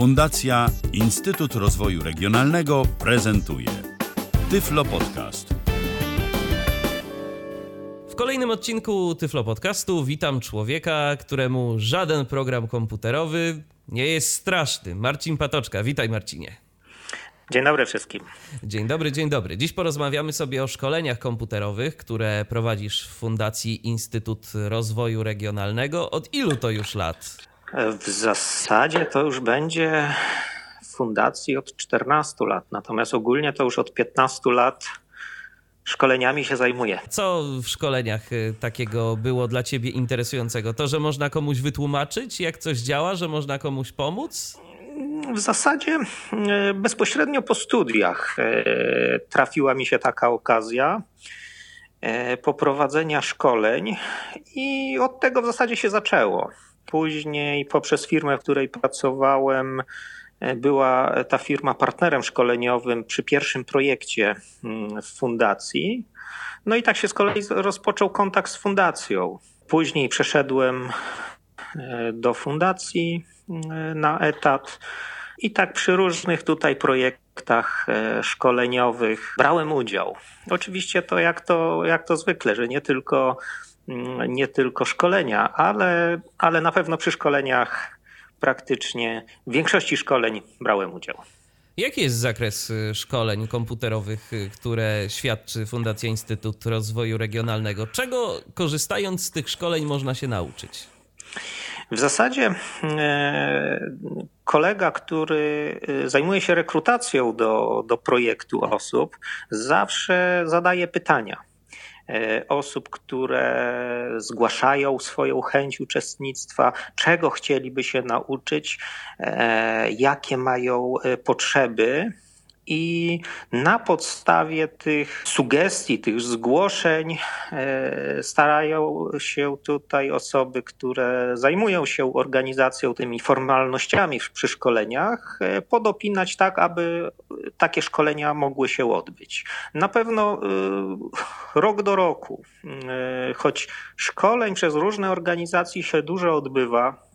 Fundacja Instytut Rozwoju Regionalnego prezentuje Tyflo Podcast. W kolejnym odcinku Tyflo Podcastu witam człowieka, któremu żaden program komputerowy nie jest straszny. Marcin Patoczka. Witaj Marcinie. Dzień dobry wszystkim. Dzień dobry, dzień dobry. Dziś porozmawiamy sobie o szkoleniach komputerowych, które prowadzisz w Fundacji Instytut Rozwoju Regionalnego. Od ilu to już lat? W zasadzie to już będzie w fundacji od 14 lat, natomiast ogólnie to już od 15 lat szkoleniami się zajmuję. Co w szkoleniach y, takiego było dla ciebie interesującego? To, że można komuś wytłumaczyć, jak coś działa, że można komuś pomóc? W zasadzie e, bezpośrednio po studiach e, trafiła mi się taka okazja poprowadzenia szkoleń i od tego w zasadzie się zaczęło. Później poprzez firmę, w której pracowałem, była ta firma partnerem szkoleniowym przy pierwszym projekcie mm, w fundacji. No i tak się z kolei rozpoczął kontakt z fundacją. Później przeszedłem do fundacji mm, na etat i tak przy różnych tutaj projektach e, szkoleniowych brałem udział. Oczywiście to jak to, jak to zwykle, że nie tylko, nie tylko szkolenia, ale, ale na pewno przy szkoleniach praktycznie w większości szkoleń brałem udział. Jaki jest zakres y, szkoleń komputerowych, y, które świadczy Fundacja Instytut Rozwoju Regionalnego? Czego korzystając z tych szkoleń można się nauczyć? W zasadzie e, kolega, który e, zajmuje się rekrutacją do, do projektu osób, zawsze zadaje pytania osób, które zgłaszają swoją chęć uczestnictwa, czego chcieliby się nauczyć, jakie mają potrzeby i na podstawie tych sugestii, tych zgłoszeń e, starają się tutaj osoby, które zajmują się organizacją tymi formalnościami przy szkoleniach, e, podopinać tak, aby takie szkolenia mogły się odbyć. Na pewno e, rok do roku, choć szkoleń przez różne organizacje się dużo odbywa,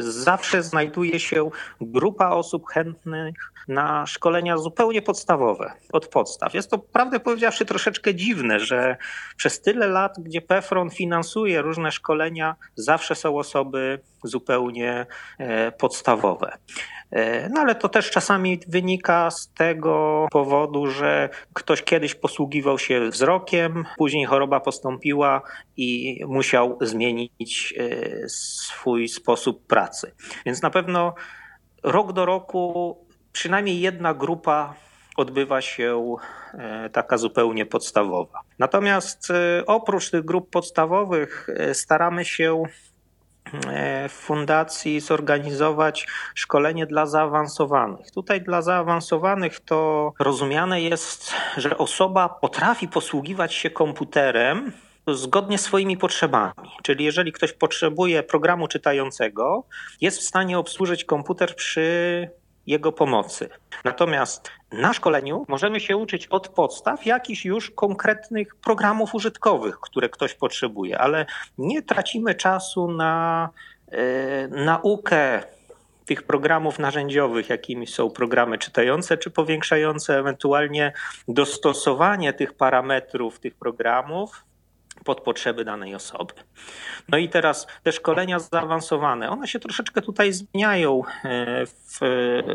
zawsze znajduje się grupa osób chętnych na szkolenia zupełnie podstawowe, od podstaw. Jest to, prawdę powiedziawszy, troszeczkę dziwne, że przez tyle lat, gdzie PEFRON finansuje różne szkolenia, zawsze są osoby zupełnie e, podstawowe. E, no ale to też czasami wynika z tego powodu, że ktoś kiedyś posługiwał się wzrokiem, później choroba postąpiła i musiał zmienić e, swój sposób pracy. Więc na pewno rok do roku przynajmniej jedna grupa odbywa się e, taka zupełnie podstawowa. Natomiast oprócz tych grup podstawowych staramy się w fundacji zorganizować szkolenie dla zaawansowanych. Tutaj dla zaawansowanych to rozumiane jest, że osoba potrafi posługiwać się komputerem zgodnie swoimi potrzebami. Czyli jeżeli ktoś potrzebuje programu czytającego, jest w stanie obsłużyć komputer przy jego pomocy. Natomiast na szkoleniu możemy się uczyć od podstaw jakichś już konkretnych programów użytkowych, które ktoś potrzebuje, ale nie tracimy czasu na e, naukę tych programów narzędziowych, jakimi są programy czytające czy powiększające, ewentualnie dostosowanie tych parametrów tych programów pod potrzeby danej osoby. No i teraz te szkolenia zaawansowane, one się troszeczkę tutaj zmieniają e, w,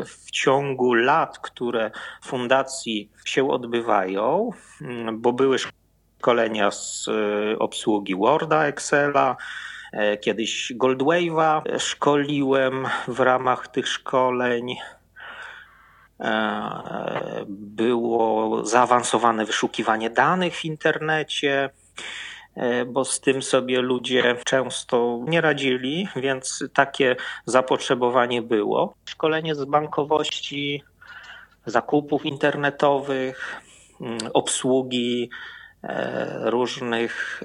w ciągu lat, które fundacji się odbywają, mm, bo były szkolenia z e, obsługi Worda, Excela, e, kiedyś Goldwave'a szkoliłem w ramach tych szkoleń było zaawansowane wyszukiwanie danych w internecie. E, bo z tym sobie ludzie często nie radzili, więc takie zapotrzebowanie było. Szkolenie z bankowości, zakupów internetowych, mm, obsługi e, różnych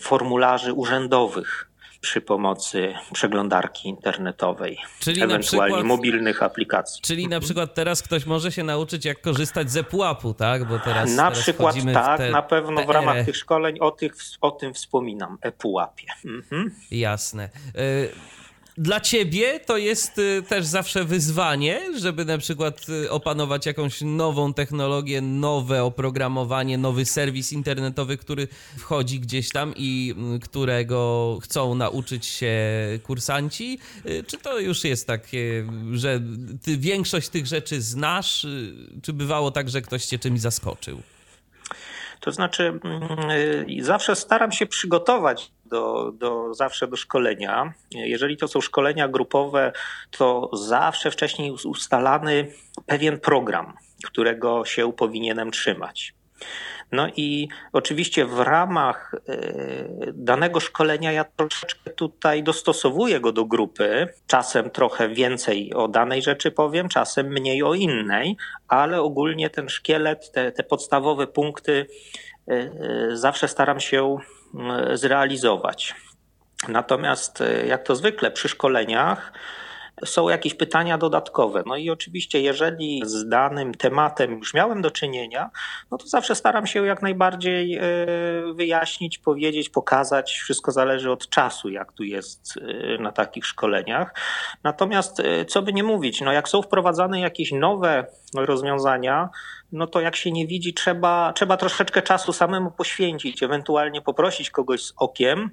formularzy urzędowych przy pomocy przeglądarki internetowej, czyli ewentualnie przykład, mobilnych aplikacji. Czyli na przykład teraz ktoś może się nauczyć, jak korzystać z ePUAP-u, tak? Bo teraz, na teraz przykład tak, te, na pewno w ramach tych szkoleń o, tych, o tym wspominam, ePUAP-ie. Mhm. Jasne. Y Dla ciebie to jest y, też zawsze wyzwanie, żeby na przykład y, opanować jakąś nową technologię, nowe oprogramowanie, nowy serwis internetowy, który wchodzi gdzieś tam i mm, którego chcą nauczyć się kursanci? Y, czy to już jest takie, że ty większość tych rzeczy znasz? Czy bywało tak, że ktoś cię czymś zaskoczył? To znaczy, mm, zawsze staram się przygotować do, do, zawsze do szkolenia. Jeżeli to są szkolenia grupowe, to zawsze wcześniej ustalany pewien program, którego się powinienem trzymać. No i oczywiście w ramach e, danego szkolenia ja troszeczkę tutaj dostosowuję go do grupy. Czasem trochę więcej o danej rzeczy powiem, czasem mniej o innej, ale ogólnie ten szkielet, te, te podstawowe punkty e, e, zawsze staram się zrealizować. Natomiast jak to zwykle przy szkoleniach, są jakieś pytania dodatkowe. No i oczywiście, jeżeli z danym tematem już miałem do czynienia, no to zawsze staram się jak najbardziej e, wyjaśnić, powiedzieć, pokazać. Wszystko zależy od czasu, jak tu jest e, na takich szkoleniach. Natomiast, e, co by nie mówić, no jak są wprowadzane jakieś nowe rozwiązania, no to jak się nie widzi, trzeba, trzeba troszeczkę czasu samemu poświęcić, ewentualnie poprosić kogoś z okiem,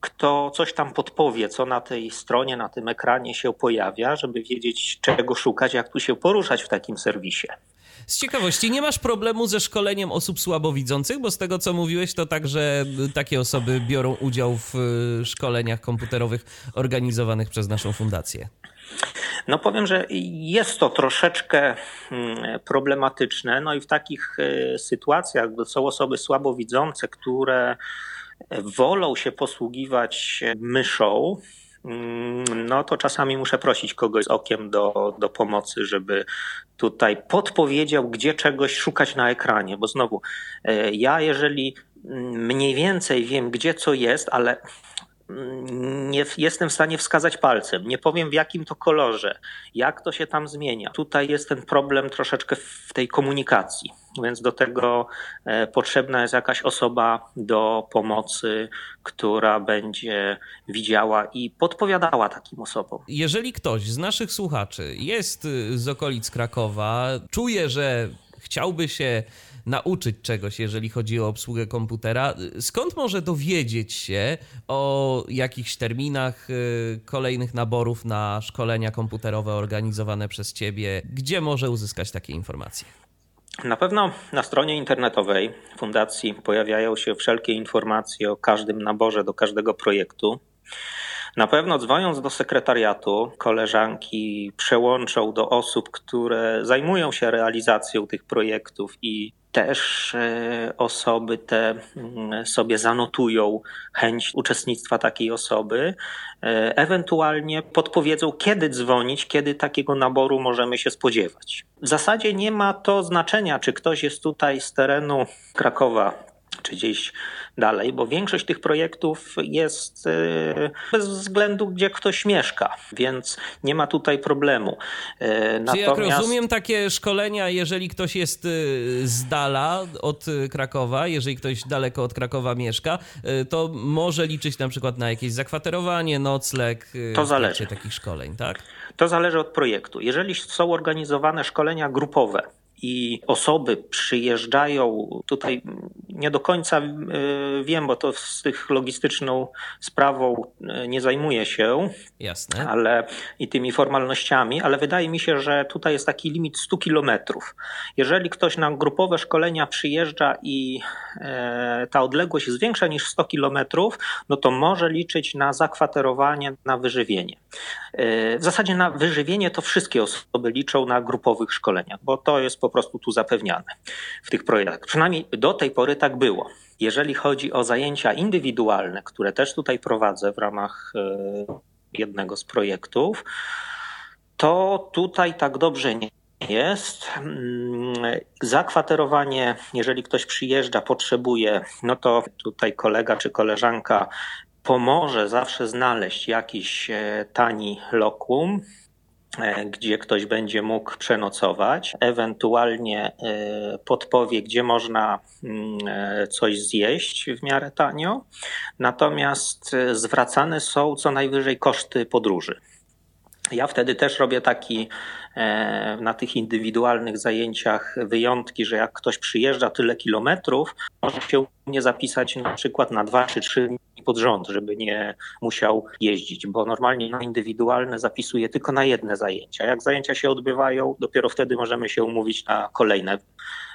kto coś tam podpowie, co na tej stronie, na tym ekranie się pojawia, żeby wiedzieć, czego szukać, jak tu się poruszać w takim serwisie. Z ciekawości, nie masz problemu ze szkoleniem osób słabowidzących, bo z tego co mówiłeś, to także takie osoby biorą udział w y, szkoleniach komputerowych organizowanych przez naszą fundację. No powiem, że jest to troszeczkę mm, problematyczne. No i w takich e, sytuacjach, gdy są osoby słabowidzące, które wolą się posługiwać myszą, mm, no to czasami muszę prosić kogoś z okiem do, do pomocy, żeby tutaj podpowiedział, gdzie czegoś szukać na ekranie, bo znowu e, ja jeżeli mm, mniej więcej wiem, gdzie co jest, ale nie jestem w stanie wskazać palcem. Nie powiem w jakim to kolorze, jak to się tam zmienia. Tutaj jest ten problem troszeczkę w tej komunikacji, więc do tego e, potrzebna jest jakaś osoba do pomocy, która będzie widziała i podpowiadała takim osobom. Jeżeli ktoś z naszych słuchaczy jest z okolic Krakowa, czuje, że chciałby się nauczyć czegoś, jeżeli chodzi o obsługę komputera. Skąd może dowiedzieć się o jakichś terminach y, kolejnych naborów na szkolenia komputerowe organizowane przez Ciebie? Gdzie może uzyskać takie informacje? Na pewno na stronie internetowej fundacji pojawiają się wszelkie informacje o każdym naborze do każdego projektu. Na pewno dzwoniąc do sekretariatu, koleżanki przełączą do osób, które zajmują się realizacją tych projektów i też e, osoby te mm, sobie zanotują chęć uczestnictwa takiej osoby, e, ewentualnie podpowiedzą, kiedy dzwonić, kiedy takiego naboru możemy się spodziewać. W zasadzie nie ma to znaczenia, czy ktoś jest tutaj z terenu Krakowa czy gdzieś dalej, bo większość tych projektów jest e, bez względu, gdzie ktoś mieszka, więc nie ma tutaj problemu. Natomiast... Czy jak rozumiem takie szkolenia, jeżeli ktoś jest e, z dala od Krakowa, jeżeli ktoś daleko od Krakowa mieszka, e, to może liczyć na przykład na jakieś zakwaterowanie, nocleg to zależy. takich szkoleń, tak? To zależy od projektu. Jeżeli są organizowane szkolenia grupowe, i osoby przyjeżdżają tutaj, nie do końca e, wiem, bo to z tych logistyczną sprawą e, nie zajmuję się. Jasne. Ale i tymi formalnościami, ale wydaje mi się, że tutaj jest taki limit 100 kilometrów. Jeżeli ktoś na grupowe szkolenia przyjeżdża i e, ta odległość jest większa niż 100 kilometrów, no to może liczyć na zakwaterowanie, na wyżywienie. W zasadzie na wyżywienie to wszystkie osoby liczą na grupowych szkoleniach, bo to jest po prostu tu zapewniane w tych projektach. Przynajmniej do tej pory tak było. Jeżeli chodzi o zajęcia indywidualne, które też tutaj prowadzę w ramach e, jednego z projektów, to tutaj tak dobrze nie jest. Mm, zakwaterowanie, jeżeli ktoś przyjeżdża, potrzebuje, no to tutaj kolega czy koleżanka pomoże zawsze znaleźć jakiś e, tani lokum, gdzie ktoś będzie mógł przenocować, ewentualnie e, podpowie, gdzie można mm, coś zjeść w miarę tanio. Natomiast zwracane są co najwyżej koszty podróży. Ja wtedy też robię taki e, na tych indywidualnych zajęciach wyjątki, że jak ktoś przyjeżdża tyle kilometrów, może się nie zapisać na przykład na dwa czy trzy pod rząd, żeby nie musiał jeździć, bo normalnie na indywidualne zapisuje tylko na jedne zajęcia. Jak zajęcia się odbywają, dopiero wtedy możemy się umówić na kolejne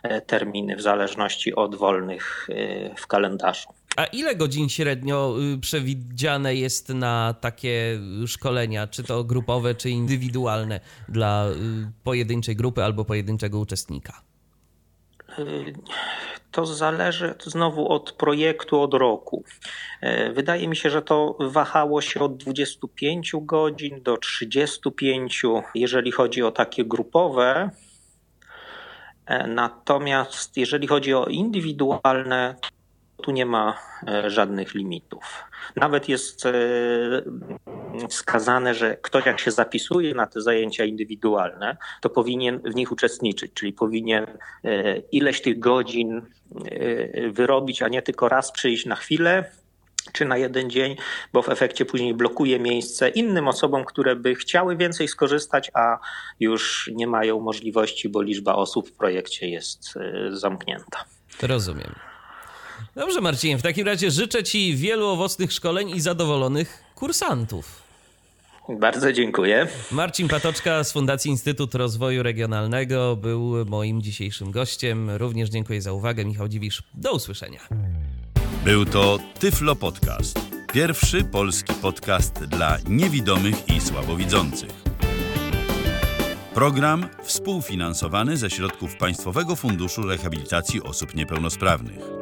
e, terminy w zależności od wolnych e, w kalendarzu. A ile godzin średnio y, przewidziane jest na takie szkolenia, czy to grupowe, czy indywidualne dla y, pojedynczej grupy albo pojedynczego uczestnika? To zależy znowu od projektu, od roku. Wydaje mi się, że to wahało się od 25 godzin do 35, jeżeli chodzi o takie grupowe. Natomiast jeżeli chodzi o indywidualne, tu nie ma e, żadnych limitów. Nawet jest e, wskazane, że ktoś jak się zapisuje na te zajęcia indywidualne, to powinien w nich uczestniczyć, czyli powinien e, ileś tych godzin wyrobić, a nie tylko raz przyjść na chwilę, czy na jeden dzień, bo w efekcie później blokuje miejsce innym osobom, które by chciały więcej skorzystać, a już nie mają możliwości, bo liczba osób w projekcie jest zamknięta. Rozumiem. Dobrze, Marcin, w takim razie życzę Ci wielu owocnych szkoleń i zadowolonych kursantów. Bardzo dziękuję. Marcin Patoczka z Fundacji Instytut Rozwoju Regionalnego był moim dzisiejszym gościem. Również dziękuję za uwagę. Michał Dziwisz. Do usłyszenia. Był to Tyflo Podcast. Pierwszy polski podcast dla niewidomych i słabowidzących. Program współfinansowany ze środków Państwowego Funduszu Rehabilitacji Osób Niepełnosprawnych.